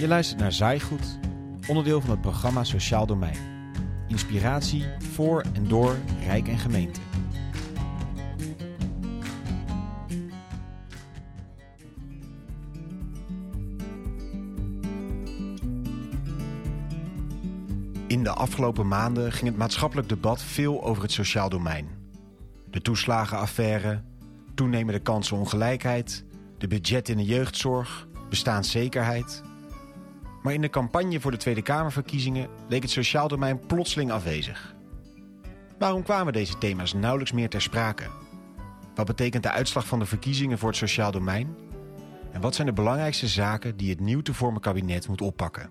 Je luistert naar Zaaigoed, onderdeel van het programma Sociaal Domein. Inspiratie voor en door Rijk en Gemeente. In de afgelopen maanden ging het maatschappelijk debat veel over het sociaal domein. De toeslagenaffaire, toenemende kansenongelijkheid, de budget in de jeugdzorg, bestaanszekerheid. Maar in de campagne voor de Tweede Kamerverkiezingen leek het sociaal domein plotseling afwezig. Waarom kwamen deze thema's nauwelijks meer ter sprake? Wat betekent de uitslag van de verkiezingen voor het sociaal domein? En wat zijn de belangrijkste zaken die het nieuw te vormen kabinet moet oppakken?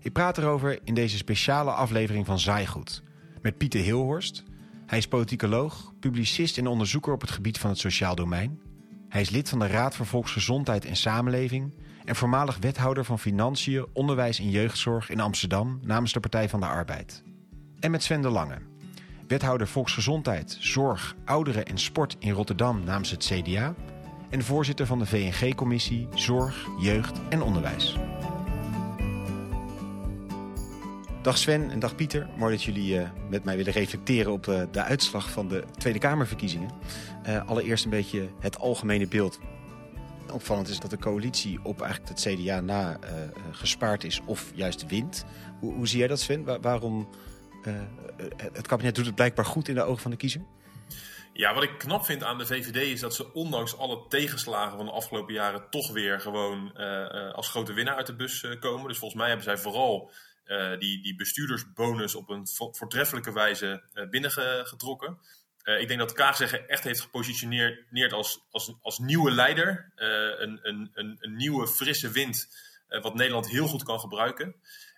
Ik praat erover in deze speciale aflevering van Zaaigoed met Pieter Hilhorst. Hij is politicoloog, publicist en onderzoeker op het gebied van het sociaal domein. Hij is lid van de Raad voor Volksgezondheid en Samenleving en voormalig wethouder van Financiën, Onderwijs en Jeugdzorg in Amsterdam namens de Partij van de Arbeid. En met Sven de Lange, wethouder Volksgezondheid, Zorg, Ouderen en Sport in Rotterdam namens het CDA en voorzitter van de VNG-commissie Zorg, Jeugd en Onderwijs. Dag Sven en dag Pieter. Mooi dat jullie uh, met mij willen reflecteren op uh, de uitslag van de Tweede Kamerverkiezingen. Uh, allereerst een beetje het algemene beeld. Opvallend is dat de coalitie op eigenlijk het CDA na gespaard is of juist wint. Hoe, hoe zie jij dat Sven? Wa waarom het kabinet doet het blijkbaar goed in de ogen van de kiezer? Ja, wat ik knap vind aan de VVD is dat ze ondanks alle tegenslagen van de afgelopen jaren toch weer gewoon als grote winnaar uit de bus komen. Dus volgens mij hebben zij vooral uh, die, die bestuurdersbonus op een voortreffelijke wijze uh, binnengetrokken. Uh, ik denk dat Kaag zeggen echt heeft gepositioneerd als, als, als nieuwe leider. een, een, een, een, nieuwe frisse wind, wat Nederland heel goed kan gebruiken.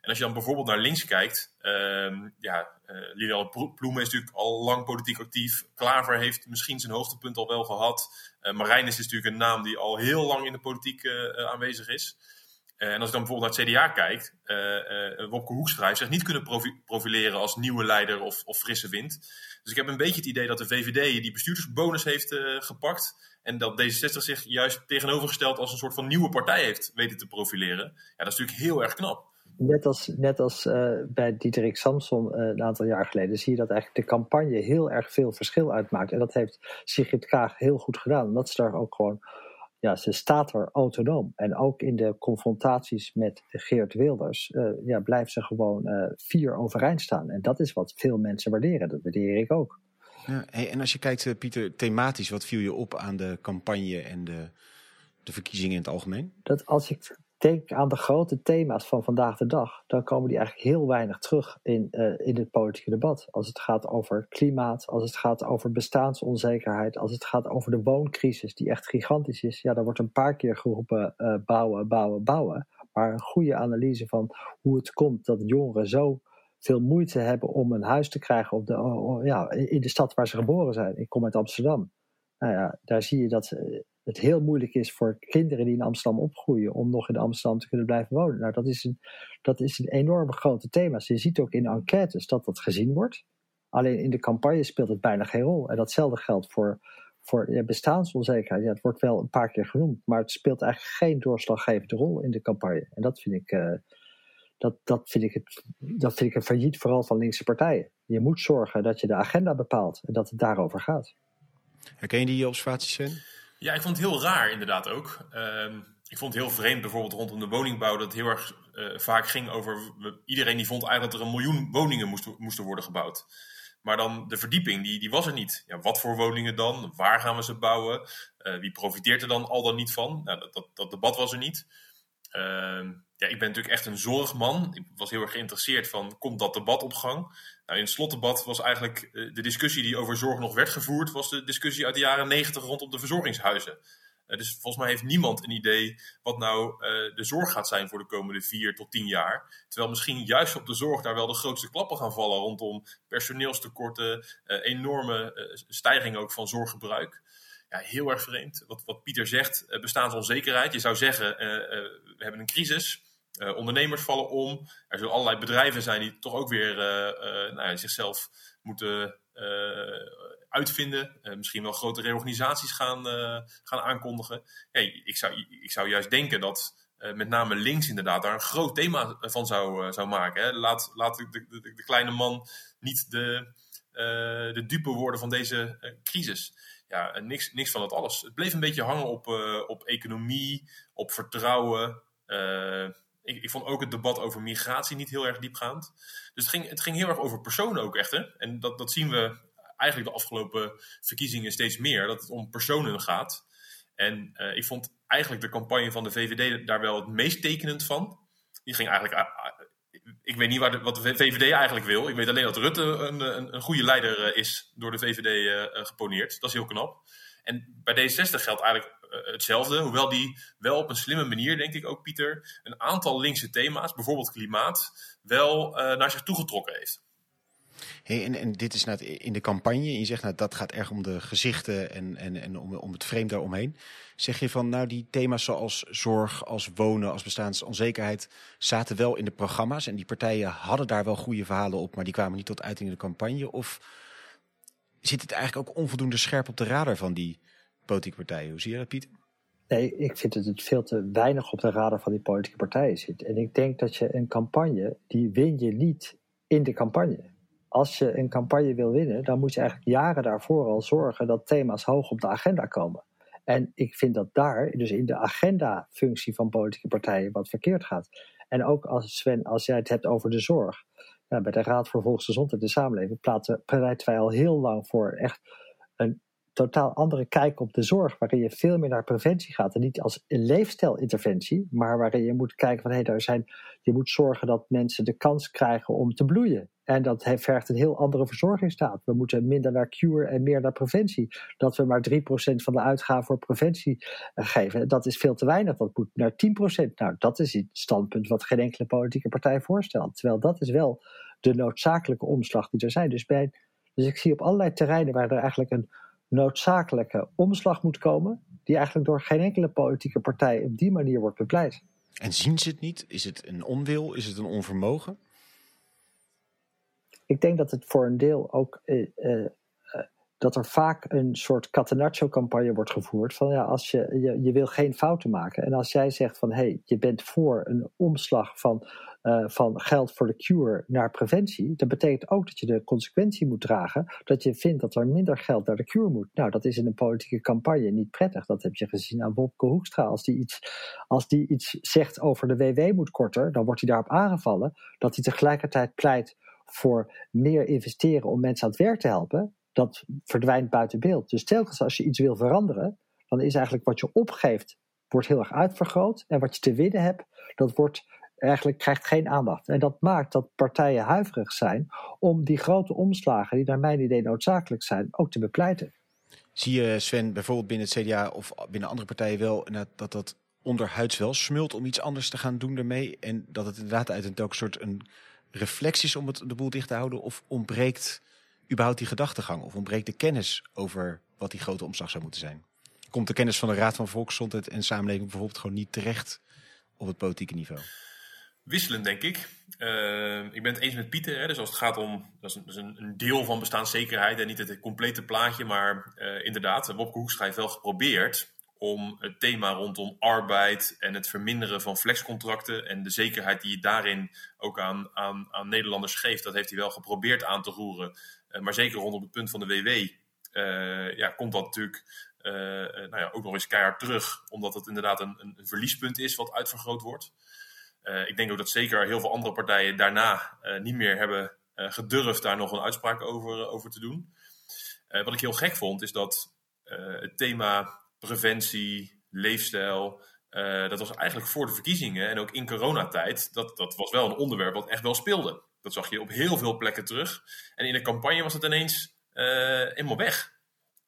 En als je dan bijvoorbeeld naar links kijkt, ehm, ja, Lilian Ploemen is natuurlijk al lang politiek actief. Klaver heeft misschien zijn hoogtepunt al wel gehad. Marijnis is natuurlijk een naam die al heel lang in de politiek aanwezig is. Eh, en als ik dan bijvoorbeeld naar het CDA kijkt, uh, uh, Wopke Hoekstra heeft zich niet kunnen profileren als nieuwe leider of, of, frisse wind. Dus ik heb een beetje het idee dat de VVD die bestuurdersbonus heeft gepakt. En dat D66 zich juist tegenovergesteld als een soort van nieuwe partij heeft weten te profileren. Ja, dat is natuurlijk heel erg knap. Net als, net als bij Diederik Samson een aantal jaar geleden zie je dat eigenlijk de campagne heel erg veel verschil uitmaakt. En dat heeft Sigrid Kaag heel goed gedaan. Omdat ze daar ook gewoon ja, ze staat er autonoom. En ook in de confrontaties met Geert Wilders uh, ja, blijft ze gewoon uh, vier overeind staan. En dat is wat veel mensen waarderen. Dat waardeer ik ook. Ja, hey, en als je kijkt, uh, Pieter, thematisch, wat viel je op aan de campagne en de, de verkiezingen in het algemeen? Dat als ik denk aan de grote thema's van vandaag de dag, dan komen die eigenlijk heel weinig terug in, uh, in het politieke debat. Als het gaat over klimaat, als het gaat over bestaansonzekerheid, als het gaat over de wooncrisis, die echt gigantisch is, ja, dan wordt een paar keer geroepen uh, bouwen, bouwen, bouwen. Maar een goede analyse van hoe het komt dat jongeren zo veel moeite hebben om een huis te krijgen op de, ja, in de stad waar ze geboren zijn. Ik kom uit Amsterdam. Nou ja, daar zie je dat het heel moeilijk is voor kinderen die in Amsterdam opgroeien om nog in Amsterdam te kunnen blijven wonen. Nou, dat is een, dat is een enorme grote thema. Je ziet ook in enquêtes dat dat gezien wordt. Alleen in de campagne speelt het bijna geen rol. En datzelfde geldt voor, voor bestaansonzekerheid. Ja, het wordt wel een paar keer genoemd, maar het speelt eigenlijk geen doorslaggevende rol in de campagne. En dat vind ik, uh, dat, dat vind ik, het, dat vind ik een failliet vooral van linkse partijen. Je moet zorgen dat je de agenda bepaalt en dat het daarover gaat. Herken je die observaties, Sven? Ja, ik vond het heel raar inderdaad ook. Uh, ik vond het heel vreemd bijvoorbeeld rondom de woningbouw dat het heel erg uh, vaak ging over... Iedereen die vond eigenlijk dat er een miljoen woningen moesten, moesten worden gebouwd. Maar dan de verdieping, die, die was er niet. Ja, wat voor woningen dan? Waar gaan we ze bouwen? Uh, wie profiteert er dan al dan niet van? Nou, dat, dat, dat debat was er niet. Ehm, ja, ik ben natuurlijk echt een zorgman. Ik was heel erg geïnteresseerd van, komt dat debat op gang? Nou, in het slotdebat was eigenlijk uh, de discussie die over zorg nog werd gevoerd, was de discussie uit de jaren negentig rondom de verzorgingshuizen. Uh, dus volgens mij heeft niemand een idee wat nou uh, de zorg gaat zijn voor de komende vier tot tien jaar. Terwijl misschien juist op de zorg daar wel de grootste klappen gaan vallen rondom personeelstekorten, enorme stijging ook van zorggebruik ja, heel erg vreemd. Wat, wat Pieter zegt, uh, bestaansonzekerheid. Je zou zeggen, uh, uh, we hebben een crisis. ondernemers vallen om. Er zullen allerlei bedrijven zijn die toch ook weer nou ja, zichzelf moeten uitvinden. misschien wel grote reorganisaties gaan, gaan aankondigen. Hey, ik, zou, ik zou juist denken dat met name links inderdaad, daar een groot thema van zou, zou maken. Hè. Laat, laat de, de, de, kleine man niet de, de dupe worden van deze crisis. Ja, niks, niks van dat alles. Het bleef een beetje hangen op, op economie, op vertrouwen. Ik, ik, vond ook het debat over migratie niet heel erg diepgaand. Dus het ging, het ging heel erg over personen ook echt. Hè? En dat, dat zien we eigenlijk de afgelopen verkiezingen steeds meer. Dat het om personen gaat. En uh, ik vond eigenlijk de campagne van de VVD daar wel het meest tekenend van. Die ging eigenlijk. Ik weet niet waar de, wat de VVD eigenlijk wil. Ik weet alleen dat Rutte een, een, een goede leider is door de VVD geponeerd. Dat is heel knap. En bij D60 geldt eigenlijk eh, hetzelfde. Hoewel die wel op een slimme manier, denk ik ook, Pieter, een aantal linkse thema's, bijvoorbeeld klimaat, wel naar zich toegetrokken heeft. Hey, en, dit is nou in de campagne. Je zegt nou, dat gaat erg om de gezichten en, en, en om, om het frame daaromheen. Zeg je van nou die thema's zoals zorg, als wonen, als bestaansonzekerheid zaten wel in de programma's. En die partijen hadden daar wel goede verhalen op, maar die kwamen niet tot uiting in de campagne. Of zit het eigenlijk ook onvoldoende scherp op de radar van die politieke partijen. Hoe zie je dat, Piet? Nee, ik vind dat het veel te weinig op de radar van die politieke partijen zit. En ik denk dat je een campagne, die win je niet in de campagne. Als je een campagne wil winnen, dan moet je eigenlijk jaren daarvoor al zorgen dat thema's hoog op de agenda komen. En ik vind dat daar, dus in de agenda-functie van politieke partijen, wat verkeerd gaat. En ook als Sven, als jij het hebt over de zorg. Nou, bij de Raad voor Volksgezondheid en Samenleving pleiten wij al heel lang voor echt een totaal andere kijk op de zorg, waarin je veel meer naar preventie gaat en niet als een leefstijlinterventie, maar waarin je moet kijken van hé, hey, daar zijn, je moet zorgen dat mensen de kans krijgen om te bloeien. En dat vergt een heel andere verzorgingsstaat. We moeten minder naar cure en meer naar preventie. Dat we maar 3% van de uitgaven voor preventie eh, geven, dat is veel te weinig. Dat moet naar 10%. Nou, dat is het standpunt wat geen enkele politieke partij voorstelt. Terwijl dat is wel de noodzakelijke omslag die er zijn. Dus, bij, dus ik zie op allerlei terreinen waar er eigenlijk een noodzakelijke omslag moet komen, die eigenlijk door geen enkele politieke partij op die manier wordt bepleit. En zien ze het niet? Is het een onwil? Is het een onvermogen? Ik denk dat het voor een deel ook eh, eh, dat er vaak een soort catenaccio-campagne wordt gevoerd. Van ja, als je, je, wil geen fouten maken. En als jij zegt van hé, hey, je bent voor een omslag van, van geld voor de cure naar preventie. Dat betekent ook dat je de consequentie moet dragen. Dat je vindt dat er minder geld naar de cure moet. Nou, dat is in een politieke campagne niet prettig. Dat heb je gezien aan Wopke Hoekstra. Als die iets, als die iets zegt over de WW moet korter, dan wordt hij daarop aangevallen. Dat hij tegelijkertijd pleit voor meer investeren om mensen aan het werk te helpen dat verdwijnt buiten beeld. Dus telkens als je iets wil veranderen, dan is eigenlijk wat je opgeeft, wordt heel erg uitvergroot. En wat je te winnen hebt, dat wordt eigenlijk krijgt geen aandacht. En dat maakt dat partijen huiverig zijn om die grote omslagen, die naar mijn idee noodzakelijk zijn, ook te bepleiten. Zie je, Sven, bijvoorbeeld binnen het CDA of binnen andere partijen wel dat dat onderhuids wel smult om iets anders te gaan doen ermee? En dat het inderdaad uit een soort een reflex is om het de boel dicht te houden? Of ontbreekt überhaupt die gedachtegang? Of ontbreekt de kennis over wat die grote omslag zou moeten zijn? Komt de kennis van de Raad van Volksgezondheid en Samenleving bijvoorbeeld gewoon niet terecht op het politieke niveau? Wisselend, denk ik. Uh, ik ben het eens met Pieter. Hè, dus als het gaat om. Dat is een, deel van bestaanszekerheid en niet het complete plaatje. Maar uh, inderdaad, Wopke Hoekstra heeft wel geprobeerd om het thema rondom arbeid en het verminderen van flexcontracten en de zekerheid die je daarin ook aan, aan, aan Nederlanders geeft, dat heeft hij wel geprobeerd aan te roeren. Uh, maar zeker rondom het punt van de WW uh, ja, komt dat natuurlijk uh, nou ja, ook nog eens keihard terug, omdat het inderdaad een, een verliespunt is wat uitvergroot wordt. ik denk ook dat zeker heel veel andere partijen daarna niet meer hebben gedurfd daar nog een uitspraak over, over te doen. wat ik heel gek vond, is dat het thema preventie, leefstijl. Uh, dat was eigenlijk voor de verkiezingen en ook in coronatijd. Dat, dat was wel een onderwerp wat echt wel speelde. Dat zag je op heel veel plekken terug. En in de campagne was het ineens uh, helemaal weg.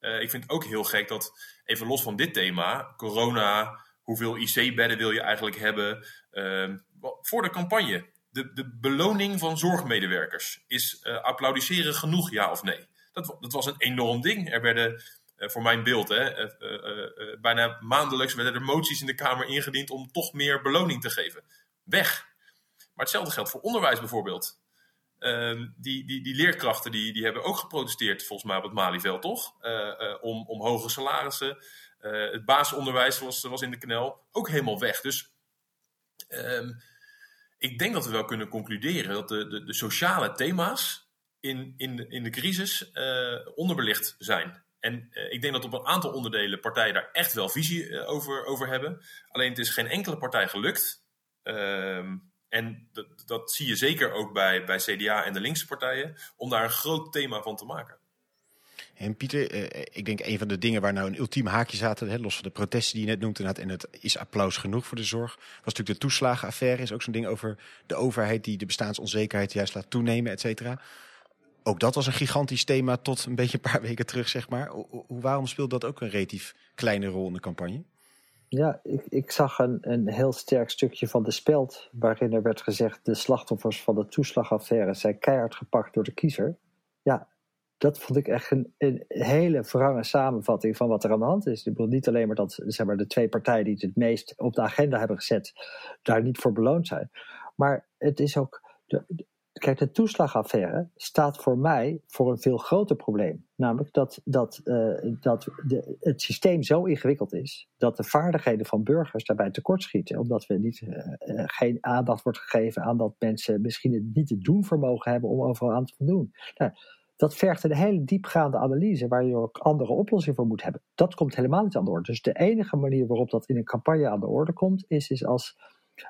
Uh, ik vind het ook heel gek dat, even los van dit thema, corona, hoeveel IC-bedden wil je eigenlijk hebben? Ehm, voor de campagne, de, de beloning van zorgmedewerkers. Is applaudisseren genoeg, ja of nee? Dat, dat was een enorm ding. Er werden eh, voor mijn beeld, hè, eh, eh, bijna maandelijks werden er moties in de Kamer ingediend om toch meer beloning te geven. Weg. Maar hetzelfde geldt voor onderwijs bijvoorbeeld. Ehm, die, die, die leerkrachten die, die hebben ook geprotesteerd, volgens mij op het Malieveld, toch? om, om hoge salarissen. het basisonderwijs was, was in de knel ook helemaal weg. Dus Ehm, ik denk dat we wel kunnen concluderen dat de, de, de sociale thema's in, in, in de crisis onderbelicht zijn. En uh, ik denk dat op een aantal onderdelen partijen daar echt wel visie uh, over, over hebben. Alleen het is geen enkele partij gelukt. Ehm, en dat, zie je zeker ook bij, bij CDA en de linkse partijen, om daar een groot thema van te maken. En Pieter, eh, ik denk een van de dingen waar nou een ultiem haakje zaten, los van de protesten die je net noemde, en het is applaus genoeg voor de zorg, was natuurlijk de toeslagenaffaire. Is ook zo'n ding over de overheid die de bestaansonzekerheid juist laat toenemen, et cetera. Ook dat was een gigantisch thema tot een beetje een paar weken terug, zeg maar. Hoe, waarom speelt dat ook een relatief kleine rol in de campagne? Ja, ik, ik zag een, een heel sterk stukje van de speld waarin er werd gezegd de slachtoffers van de toeslagaffaire zijn keihard gepakt door de kiezer. Ja, dat vond ik echt een, een hele wrange samenvatting van wat er aan de hand is. Ik bedoel niet alleen maar dat zeg maar, de twee partijen die het meest op de agenda hebben gezet, daar niet voor beloond zijn. Maar het is ook. De, kijk, de toeslagaffaire staat voor mij voor een veel groter probleem. Namelijk dat, dat, uh, dat de, het systeem zo ingewikkeld is dat de vaardigheden van burgers daarbij tekortschieten. Omdat we niet, uh, uh, geen aandacht wordt gegeven aan dat mensen misschien het niet te doen vermogen hebben om overal aan te voldoen. Nou, dat vergt een hele diepgaande analyse waar je ook andere oplossingen voor moet hebben. Dat komt helemaal niet aan de orde. Dus de enige manier waarop dat in een campagne aan de orde komt, is, is als,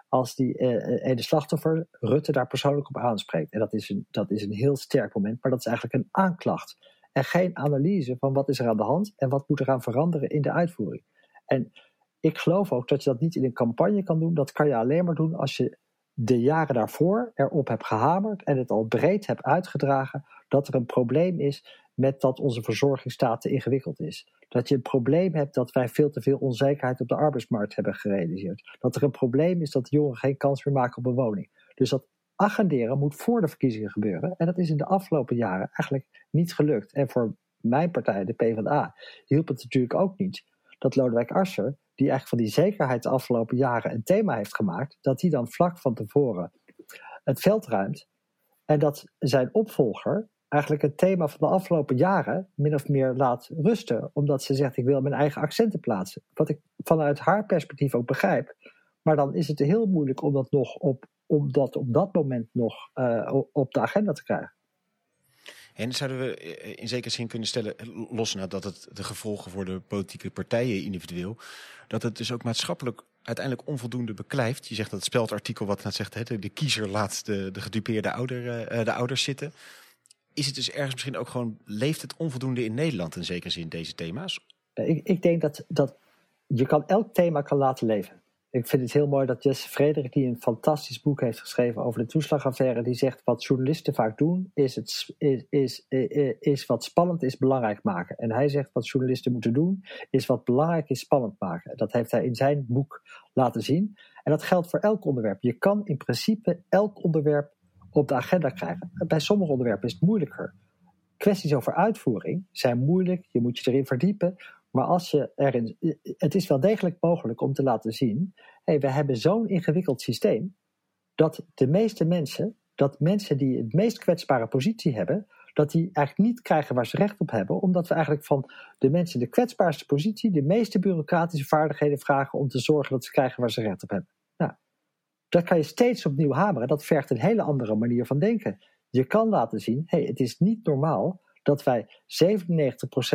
als die uh, ene slachtoffer Rutte daar persoonlijk op aanspreekt. En dat is, een, dat is een heel sterk moment, maar dat is eigenlijk een aanklacht. En geen analyse van wat is er aan de hand en wat moet er aan veranderen in de uitvoering. En ik geloof ook dat je dat niet in een campagne kan doen. Dat kan je alleen maar doen als je de jaren daarvoor erop hebt gehamerd en het al breed hebt uitgedragen dat er een probleem is met dat onze verzorgingsstaat te ingewikkeld is. Dat je een probleem hebt dat wij veel te veel onzekerheid op de arbeidsmarkt hebben gerealiseerd. Dat er een probleem is dat jongeren geen kans meer maken op een woning. Dus dat agenderen moet voor de verkiezingen gebeuren. En dat is in de afgelopen jaren eigenlijk niet gelukt. En voor mijn partij, de PvdA, hielp het natuurlijk ook niet dat Lodewijk Asscher, die eigenlijk van die zekerheid de afgelopen jaren een thema heeft gemaakt, dat die dan vlak van tevoren het veld ruimt en dat zijn opvolger eigenlijk het thema van de afgelopen jaren min of meer laat rusten. Omdat ze zegt, ik wil mijn eigen accenten plaatsen. Wat ik vanuit haar perspectief ook begrijp. Maar dan is het heel moeilijk om dat, nog op, om dat op dat moment nog uh, op de agenda te krijgen. En zouden we eh, in zekere zin kunnen stellen, los nadat het de gevolgen voor de politieke partijen individueel, dat het dus ook maatschappelijk uiteindelijk onvoldoende beklijft. Je zegt dat het speldartikel wat net zegt, de, kiezer laat de, de gedupeerde ouder, uh, de ouders zitten is het dus ergens misschien ook gewoon, leeft het onvoldoende in Nederland in zekere zin, deze thema's? Ik, ik denk dat, dat je kan elk thema kan laten leven. Ik vind het heel mooi dat Jesse Frederik, die een fantastisch boek heeft geschreven over de toeslagaffaire, die zegt wat journalisten vaak doen, is, het, is, is, is wat spannend is belangrijk maken. En hij zegt wat journalisten moeten doen, is wat belangrijk is spannend maken. Dat heeft hij in zijn boek laten zien. En dat geldt voor elk onderwerp. Je kan in principe elk onderwerp op de agenda krijgen. Bij sommige onderwerpen is het moeilijker. Kwesties over uitvoering zijn moeilijk, je moet je erin verdiepen. Maar als je erin, het is wel degelijk mogelijk om te laten zien: hey, we hebben zo'n ingewikkeld systeem dat de meeste mensen, dat mensen die het meest kwetsbare positie hebben, dat die eigenlijk niet krijgen waar ze recht op hebben, omdat we eigenlijk van de mensen in de kwetsbaarste positie de meeste bureaucratische vaardigheden vragen om te zorgen dat ze krijgen waar ze recht op hebben. Dat kan je steeds opnieuw hameren. Dat vergt een hele andere manier van denken. Je kan laten zien, hey, het is niet normaal dat wij 97%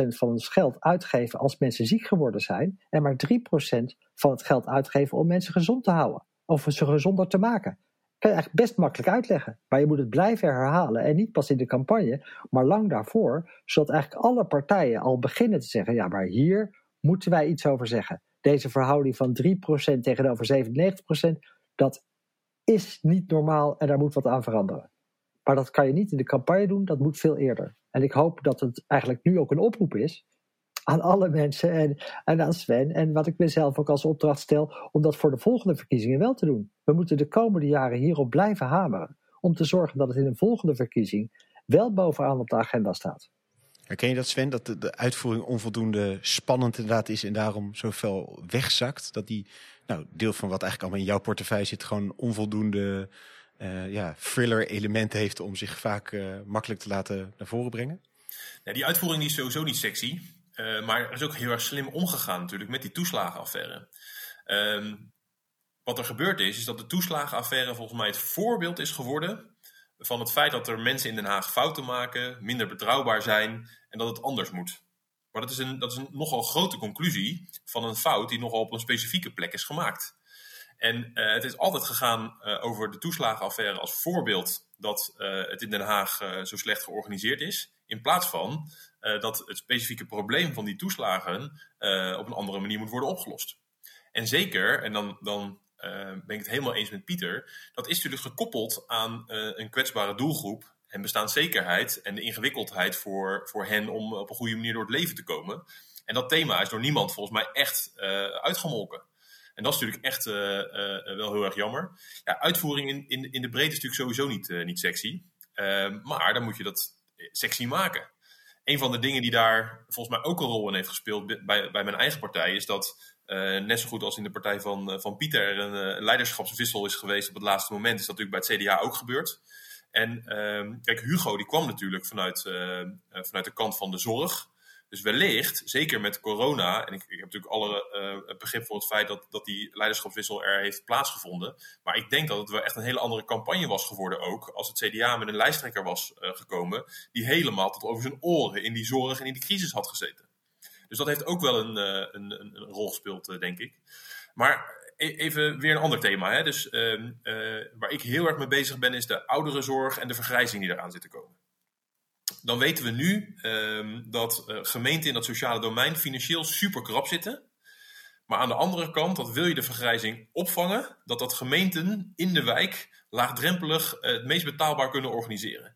van ons geld uitgeven als mensen ziek geworden zijn en maar 3% van het geld uitgeven om mensen gezond te houden of ze gezonder te maken. Kan je eigenlijk best makkelijk uitleggen, maar je moet het blijven herhalen en niet pas in de campagne, maar lang daarvoor, zodat eigenlijk alle partijen al beginnen te zeggen, ja, maar hier moeten wij iets over zeggen. Deze verhouding van 3% tegenover 97%, dat is niet normaal en daar moet wat aan veranderen. Maar dat kan je niet in de campagne doen, dat moet veel eerder. En ik hoop dat het eigenlijk nu ook een oproep is aan alle mensen en, aan Sven. En wat ik mezelf ook als opdracht stel, om dat voor de volgende verkiezingen wel te doen. We moeten de komende jaren hierop blijven hameren. Om te zorgen dat het in een volgende verkiezing wel bovenaan op de agenda staat. Herken je dat Sven, dat de uitvoering onvoldoende spannend inderdaad is en daarom zoveel wegzakt? Dat die nou, deel van wat eigenlijk allemaal in jouw portefeuille zit, gewoon onvoldoende uh, ja, thriller elementen heeft om zich vaak uh, makkelijk te laten naar voren brengen? Ja, die uitvoering is sowieso niet sexy. Uh, maar er is ook heel erg slim omgegaan natuurlijk met die toeslagenaffaire. Um, wat er gebeurd is, is dat de toeslagenaffaire volgens mij het voorbeeld is geworden van het feit dat er mensen in Den Haag fouten maken, minder betrouwbaar zijn en dat het anders moet. Maar dat is een, dat is een nogal grote conclusie van een fout die nogal op een specifieke plek is gemaakt. En uh, het is altijd gegaan uh, over de toeslagenaffaire als voorbeeld dat uh, het in Den Haag zo slecht georganiseerd is. In plaats van dat het specifieke probleem van die toeslagen op een andere manier moet worden opgelost. En zeker, en dan, dan ben ik het helemaal eens met Pieter, dat is natuurlijk gekoppeld aan een kwetsbare doelgroep en bestaanszekerheid en de ingewikkeldheid voor, voor hen om op een goede manier door het leven te komen. En dat thema is door niemand volgens mij echt uitgemolken. En dat is natuurlijk echt uh, uh, wel heel erg jammer. Ja, uitvoering in, in, in de breedte is natuurlijk sowieso niet, niet sexy. Ehm, maar dan moet je dat sexy maken. Een van de dingen die daar volgens mij ook een rol in heeft gespeeld bij, bij mijn eigen partij, is dat net zo goed als in de partij van, van Pieter een leiderschapswissel is geweest op het laatste moment, is dat natuurlijk bij het CDA ook gebeurd. En ehm, kijk, Hugo die kwam natuurlijk vanuit, vanuit de kant van de zorg. Dus wellicht, zeker met corona, en ik, ik heb natuurlijk alle uh, begrip voor het feit dat, dat die leiderschapswissel er heeft plaatsgevonden. Maar ik denk dat het wel echt een hele andere campagne was geworden ook. Als het CDA met een lijsttrekker was gekomen, die helemaal tot over zijn oren in die zorg en in die crisis had gezeten. Dus dat heeft ook wel een, een, een, rol gespeeld, denk ik. Maar even weer een ander thema. Hè? Dus, ehm, waar ik heel erg mee bezig ben, is de ouderenzorg en de vergrijzing die eraan zit te komen dan weten we nu um, dat uh, gemeenten in dat sociale domein financieel super krap zitten. Maar aan de andere kant, dat wil je de vergrijzing opvangen, dat dat gemeenten in de wijk laagdrempelig uh, het meest betaalbaar kunnen organiseren.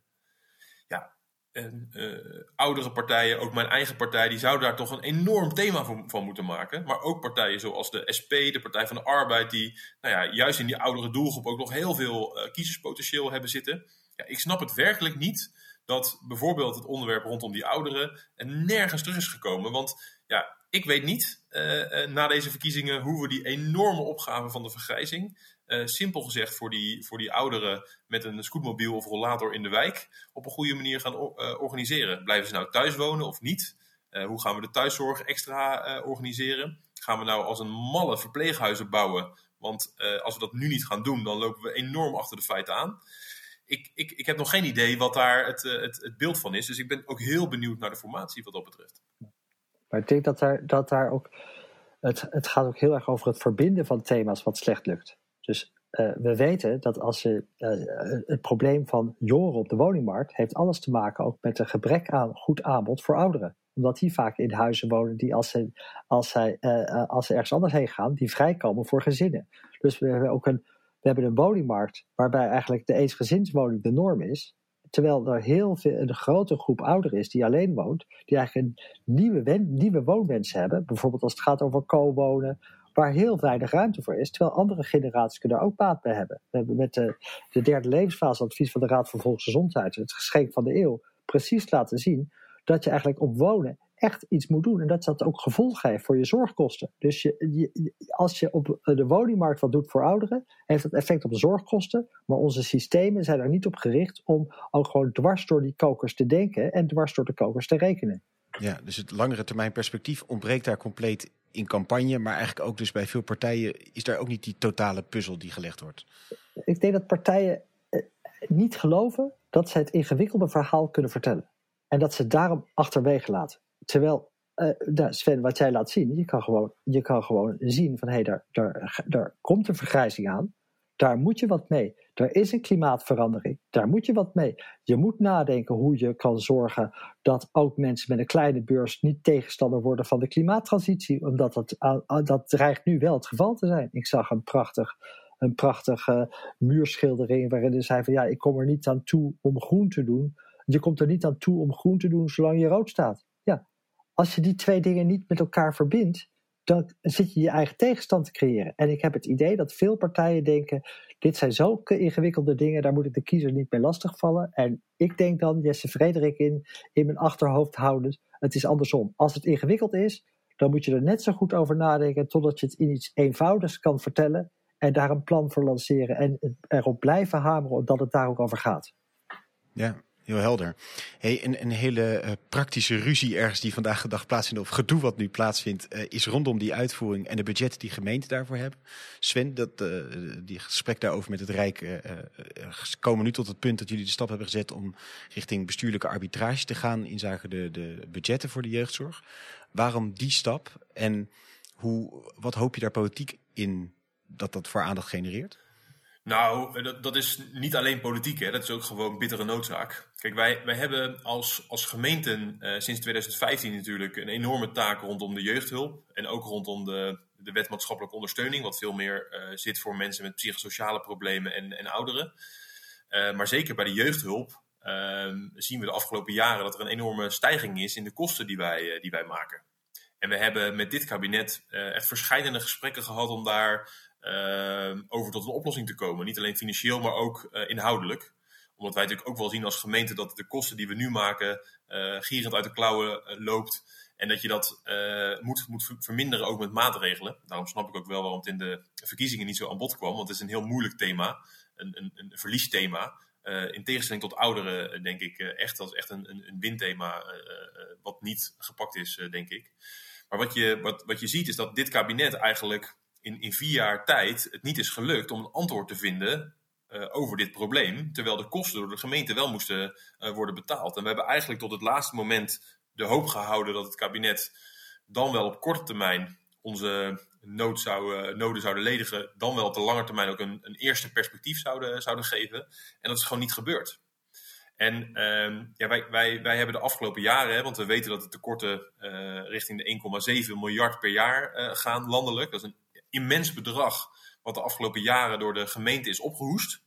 En uh, oudere partijen, ook mijn eigen partij, die zouden daar toch een enorm thema van, moeten maken. Maar ook partijen zoals de SP, de Partij van de Arbeid, die nou ja, juist in die oudere doelgroep ook nog heel veel kiezerspotentieel hebben zitten. Ja, ik snap het werkelijk niet dat bijvoorbeeld het onderwerp rondom die ouderen nergens terug is gekomen. Want ja, ik weet niet uh, na deze verkiezingen hoe we die enorme opgave van de vergrijzing, uh, simpel gezegd voor die, voor die ouderen met een scootmobiel of rollator in de wijk, op een goede manier gaan organiseren. Blijven ze nou thuis wonen of niet? hoe gaan we de thuiszorg extra organiseren? Gaan we nou als een malle verpleeghuizen bouwen? Want als we dat nu niet gaan doen, dan lopen we enorm achter de feiten aan ik, ik, ik heb nog geen idee wat daar het, eh, het, het beeld van is. Dus ik ben ook heel benieuwd naar de formatie wat dat betreft. Maar ik denk dat daar, dat daar ook. Het, het gaat ook heel erg over het verbinden van thema's wat slecht lukt. Dus uh, we weten dat als je, uh, het probleem van jongeren op de woningmarkt heeft alles te maken ook met een gebrek aan goed aanbod voor ouderen. Omdat die vaak in huizen wonen die als ze, als zij, uh, als ze ergens anders heen gaan, die vrijkomen voor gezinnen. Dus we hebben ook een we hebben een woningmarkt waarbij eigenlijk de eensgezinswoning de norm is. Terwijl er heel veel, een grote groep ouderen is die alleen woont, die eigenlijk een nieuwe, nieuwe woonwensen hebben. Bijvoorbeeld als het gaat over co-wonen, waar heel weinig ruimte voor is. Terwijl andere generaties kunnen er ook baat bij hebben. We hebben met de, de derde levensfase advies van de Raad voor Volksgezondheid, het geschenk van de eeuw, precies laten zien dat je eigenlijk op wonen echt iets moet doen. En dat dat ook gevolgen heeft voor je zorgkosten. Dus je, als je op de woningmarkt wat doet voor ouderen, heeft dat effect op de zorgkosten. Maar onze systemen zijn er niet op gericht om ook gewoon dwars door die kokers te denken en dwars door de kokers te rekenen. Ja, dus het langere termijn perspectief ontbreekt daar compleet in campagne, maar eigenlijk ook dus bij veel partijen is daar ook niet die totale puzzel die gelegd wordt. Ik denk dat partijen eh, niet geloven dat ze het ingewikkelde verhaal kunnen vertellen. En dat ze daarom achterwege laten. Terwijl, uh, Sven, wat jij laat zien, je kan gewoon, je kan gewoon zien van hé, hey, daar, daar, daar komt een vergrijzing aan. Daar moet je wat mee. Er is een klimaatverandering. Daar moet je wat mee. Je moet nadenken hoe je kan zorgen dat ook mensen met een kleine beurs niet tegenstander worden van de klimaattransitie. Omdat dat, dat dreigt nu wel het geval te zijn. Ik zag een prachtig een prachtige muurschildering waarin ze zei van ja, ik kom er niet aan toe om groen te doen. Je komt er niet aan toe om groen te doen zolang je rood staat. Ja, als je die twee dingen niet met elkaar verbindt, dan zit je je eigen tegenstand te creëren. En ik heb het idee dat veel partijen denken: dit zijn zulke ingewikkelde dingen, daar moet ik de kiezer niet mee lastigvallen. En ik denk dan, Jesse Frederik in, in mijn achterhoofd houdend, het is andersom. Als het ingewikkeld is, dan moet je er net zo goed over nadenken totdat je het in iets eenvoudigs kan vertellen en daar een plan voor lanceren en erop blijven hameren dat het daar ook over gaat. Ja, Heel helder. Een, een hele uh, praktische ruzie ergens die vandaag de dag plaatsvindt, of gedoe wat nu plaatsvindt, uh, is rondom die uitvoering en de budgetten die gemeenten daarvoor hebben. Sven, dat, uh, die gesprek daarover met het Rijk komen nu tot het punt dat jullie de stap hebben gezet om richting bestuurlijke arbitrage te gaan in zaken de, de budgetten voor de jeugdzorg. Waarom die stap en hoe, wat hoop je daar politiek in dat dat voor aandacht genereert? Nou, dat, dat is niet alleen politiek, hè. dat is ook gewoon bittere noodzaak. Kijk, wij, wij hebben als, als gemeenten uh, sinds 2015 natuurlijk een enorme taak rondom de jeugdhulp. En ook rondom de, de wet maatschappelijke ondersteuning, wat veel meer uh, zit voor mensen met psychosociale problemen en, en ouderen. Maar zeker bij de jeugdhulp ehm, zien we de afgelopen jaren dat er een enorme stijging is in de kosten die wij, die wij maken. En we hebben met dit kabinet echt verschillende gesprekken gehad om daar over tot een oplossing te komen. Niet alleen financieel, maar ook uh, inhoudelijk. Omdat wij natuurlijk ook wel zien als gemeente dat de kosten die we nu maken uh, gierend uit de klauwen loopt. En dat je dat moet, moet verminderen ook met maatregelen. Daarom snap ik ook wel waarom het in de verkiezingen niet zo aan bod kwam. Want het is een heel moeilijk thema, een, een, een verliesthema. in tegenstelling tot ouderen, denk ik echt, dat echt een, een, een winthema wat niet gepakt is, denk ik. Maar wat je, wat, wat je ziet is dat dit kabinet eigenlijk in, vier jaar tijd het niet is gelukt om een antwoord te vinden uh, over dit probleem. Terwijl de kosten door de gemeente wel moesten uh, worden betaald. En we hebben eigenlijk tot het laatste moment de hoop gehouden dat het kabinet dan wel op korte termijn onze nood zou, noden zouden ledigen. Dan wel op de lange termijn ook een, een eerste perspectief zouden, zouden geven. En dat is gewoon niet gebeurd. En uh, ja, wij, wij, wij hebben de afgelopen jaren, hè, want we weten dat de tekorten richting de 1,7 miljard per jaar gaan landelijk. Dat is een immens bedrag wat de afgelopen jaren door de gemeente is opgehoest.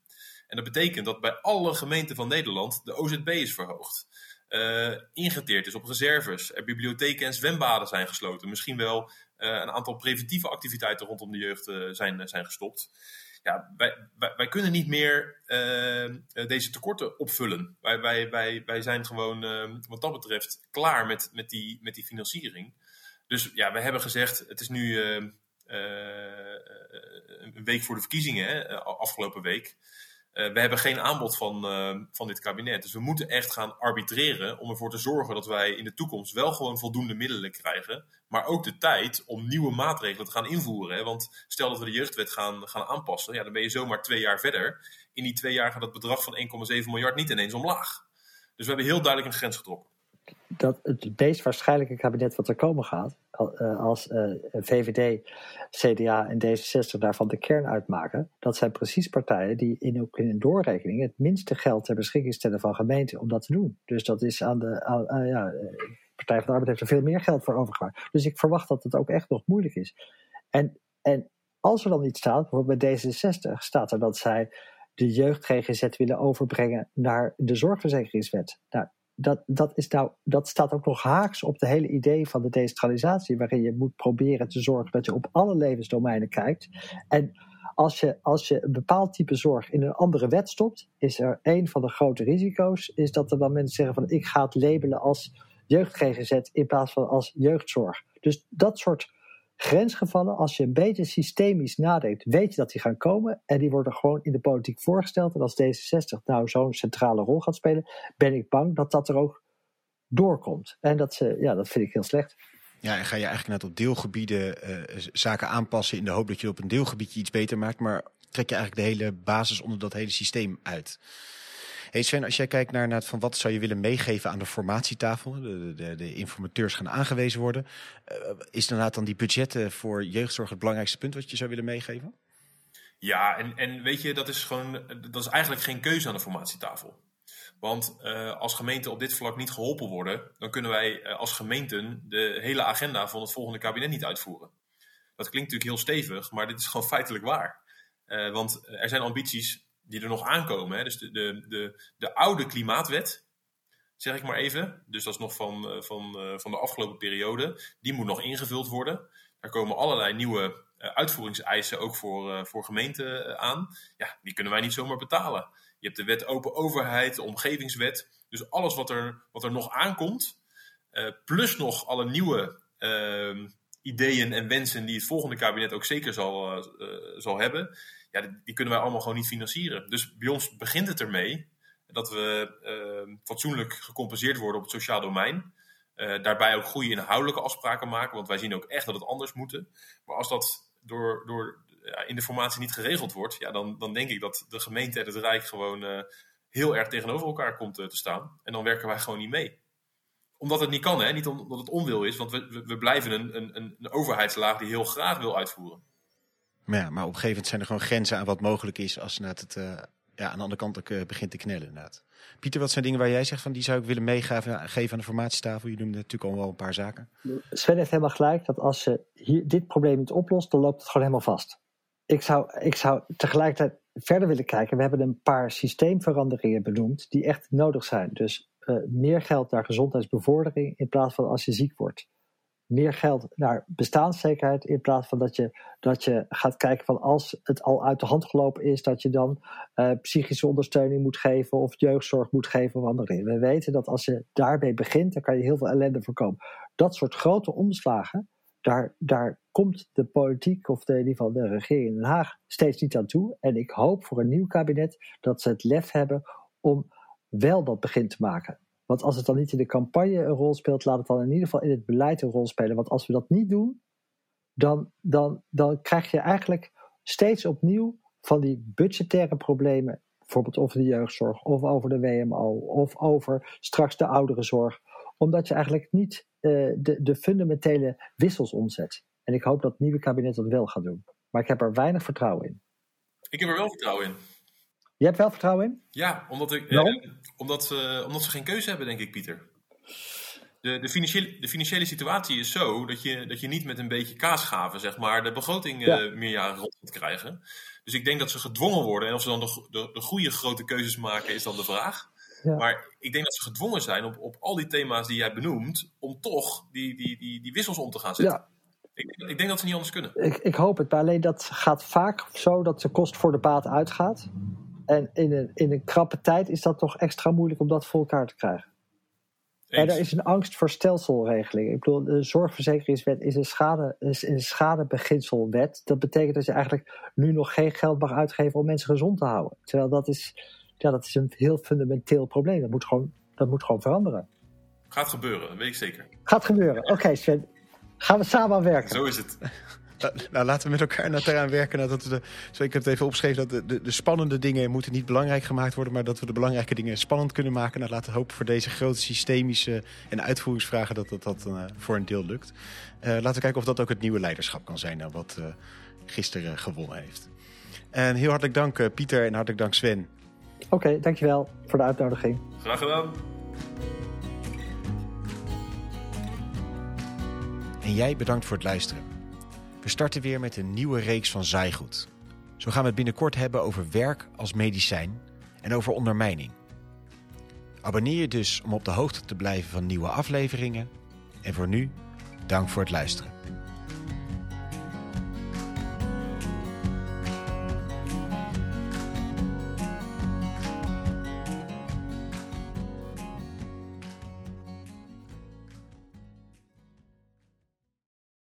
En dat betekent dat bij alle gemeenten van Nederland de OZB is verhoogd. Uh, ingeteerd is op reserves. Er bibliotheken en zwembaden zijn gesloten. Misschien wel uh, een aantal preventieve activiteiten rondom de jeugd uh, zijn, zijn gestopt. Ja, wij, wij, wij kunnen niet meer deze tekorten opvullen. Wij, wij, wij, wij zijn gewoon wat dat betreft klaar met, met, die, met die financiering. Dus ja, we hebben gezegd, het is nu eh, een week voor de verkiezingen, hè, eh, afgelopen week. We hebben geen aanbod van, van dit kabinet. Dus we moeten echt gaan arbitreren om ervoor te zorgen dat wij in de toekomst wel gewoon voldoende middelen krijgen. Maar ook de tijd om nieuwe maatregelen te gaan invoeren. Hè? Want stel dat we de jeugdwet gaan, gaan aanpassen, ja, dan ben je zomaar twee jaar verder. In die twee jaar gaat het bedrag van 1,7 miljard niet ineens omlaag. Dus we hebben heel duidelijk een grens getrokken dat het meest waarschijnlijke kabinet wat er komen gaat, eh, als eh, VVD, CDA en D66 daarvan de kern uitmaken, dat zijn precies partijen die in, een doorrekening het minste geld ter beschikking stellen van gemeenten om dat te doen. Dus dat is aan de uh, ja, Partij van de Arbeid heeft er veel meer geld voor overgemaakt. Dus ik verwacht dat het ook echt nog moeilijk is. En, en als er dan iets staat, bijvoorbeeld bij D66, staat er dat zij de jeugd GGZ willen overbrengen naar de zorgverzekeringswet. Nou, dat, dat, is nou, dat staat ook nog haaks op de hele idee van de decentralisatie, waarin je moet proberen te zorgen dat je op alle levensdomeinen kijkt. En als je, als je een bepaald type zorg in een andere wet stopt, is er een van de grote risico's, is dat er dan mensen zeggen van ik ga het labelen als jeugd-GGZ in plaats van als jeugdzorg. Dus dat soort grensgevallen, als je een beetje systemisch nadenkt, weet je dat die gaan komen. En die worden gewoon in de politiek voorgesteld. En als D66 nou zo'n centrale rol gaat spelen, ben ik bang dat dat er ook doorkomt. En dat, ze, ja, dat vind ik heel slecht. Ja, en ga je eigenlijk net op deelgebieden uh, zaken aanpassen in de hoop dat je op een deelgebiedje iets beter maakt. Maar trek je eigenlijk de hele basis onder dat hele systeem uit. Hey Sven, als jij kijkt naar, naar van wat zou je willen meegeven aan de formatietafel, de, de, de informateurs gaan aangewezen worden, uh, is inderdaad dan die budgetten voor jeugdzorg het belangrijkste punt wat je zou willen meegeven? Ja, en, en weet je, dat is gewoon, dat is eigenlijk geen keuze aan de formatietafel. Want uh, als gemeenten op dit vlak niet geholpen worden, dan kunnen wij uh, als gemeenten de hele agenda van het volgende kabinet niet uitvoeren. Dat klinkt natuurlijk heel stevig, maar dit is gewoon feitelijk waar. Want er zijn ambities die er nog aankomen. Hè? Dus de, de, de, de oude klimaatwet, zeg ik maar even. Dus dat is nog van, eh, van, eh, van de afgelopen periode. Die moet nog ingevuld worden. Daar komen allerlei nieuwe uh, uitvoeringseisen ook voor, voor gemeenten aan. Ja, die kunnen wij niet zomaar betalen. Je hebt de wet open overheid, de omgevingswet. Dus alles wat er, wat er nog aankomt, plus nog alle nieuwe ehm, ideeën en wensen die het volgende kabinet ook zeker zal, zal hebben ja, die, kunnen wij allemaal gewoon niet financieren. Dus bij ons begint het ermee Dat we ehm, fatsoenlijk gecompenseerd worden op het sociaal domein. daarbij ook goede inhoudelijke afspraken maken, want wij zien ook echt dat het anders moet. Maar als dat door, door in de formatie niet geregeld wordt, ja, dan, dan denk ik dat de gemeente en het Rijk gewoon heel erg tegenover elkaar komt te staan. En dan werken wij gewoon niet mee omdat het niet kan, hè? niet omdat het onwil is. Want we, we, blijven een, een, een overheidslaag die heel graag wil uitvoeren. Maar, ja, maar op een gegeven moment zijn er gewoon grenzen aan wat mogelijk is als het uh, ja, aan de andere kant ook uh, begint te knellen. Inderdaad. Pieter, wat zijn dingen waar jij zegt van die zou ik willen meegeven geven aan de formatietafel? Je noemde natuurlijk al wel een paar zaken. Sven heeft helemaal gelijk dat als je hier, dit probleem niet oplost, dan loopt het gewoon helemaal vast. Ik zou, ik zou tegelijkertijd verder willen kijken. We hebben een paar systeemveranderingen benoemd die echt nodig zijn. Dus uh, meer geld naar gezondheidsbevordering in plaats van als je ziek wordt. Meer geld naar bestaanszekerheid in plaats van dat je, dat je gaat kijken van als het al uit de hand gelopen is, dat je dan uh, psychische ondersteuning moet geven of jeugdzorg moet geven of andere dingen. We weten dat als je daarbij begint, dan kan je heel veel ellende voorkomen. Dat soort grote omslagen, daar, daar komt de politiek, of de, in ieder geval de regering in Den Haag, steeds niet aan toe. En ik hoop voor een nieuw kabinet dat ze het lef hebben om wel dat begin te maken. Want als het dan niet in de campagne een rol speelt, laat het dan in ieder geval in het beleid een rol spelen. Want als we dat niet doen, dan, dan, dan krijg je eigenlijk steeds opnieuw van die budgettaire problemen. Bijvoorbeeld over de jeugdzorg, of over de WMO, of over straks de ouderenzorg. Omdat je eigenlijk niet uh, de, de fundamentele wissels omzet. En ik hoop dat het nieuwe kabinet dat wel gaat doen. Maar ik heb er weinig vertrouwen in. Ik heb er wel vertrouwen in. Je hebt wel vertrouwen in? Ja, omdat, ik, eh, omdat, ze, omdat ze geen keuze hebben, denk ik, Pieter. De, de, financiële, de financiële situatie is zo dat je, dat je niet met een beetje kaasgaven, zeg maar, de begroting eh, ja. uh, meerjaren rond moet krijgen. Dus ik denk dat ze gedwongen worden. En of ze dan de, de, de goede grote keuzes maken, is dan de vraag. Ja. Maar ik denk dat ze gedwongen zijn op, op al die thema's die jij benoemt, om toch die, die, die, die wissels om te gaan zetten. Ja. Ik, ik, denk dat ze niet anders kunnen. Ik, ik hoop het, maar alleen dat gaat vaak zo dat de kost voor de baat uitgaat. En in een, in een krappe tijd is dat toch extra moeilijk om dat voor elkaar te krijgen. En er is een angst voor stelselregeling. Ik bedoel, de zorgverzekeringswet is een, schade, is een schadebeginselwet. Dat betekent dat je eigenlijk nu nog geen geld mag uitgeven om mensen gezond te houden. Terwijl dat is, ja, dat is een heel fundamenteel probleem. Dat moet gewoon, dat moet gewoon veranderen. Gaat gebeuren, weet ik zeker. Gaat gebeuren. Oké, Sven. Gaan we samen werken. Zo is het. Nou, laten we met elkaar naar eraan werken. Nou, dat we de, zo, ik heb het even opgeschreven dat de, de, spannende dingen moeten niet belangrijk gemaakt worden, maar dat we de belangrijke dingen spannend kunnen maken. Nou, laten we hopen voor deze grote systemische en uitvoeringsvragen dat dat, dat uh, voor een deel lukt. Uh, laten we kijken of dat ook het nieuwe leiderschap kan zijn, nou, wat uh, gisteren gewonnen heeft. En heel hartelijk dank Pieter en hartelijk dank Sven. Oké, okay, dankjewel voor de uitnodiging. Graag gedaan. En jij bedankt voor het luisteren. We starten weer met een nieuwe reeks van Zaaigoed. Zo gaan we het binnenkort hebben over werk als medicijn en over ondermijning. Abonneer je dus om op de hoogte te blijven van nieuwe afleveringen. En voor nu, dank voor het luisteren.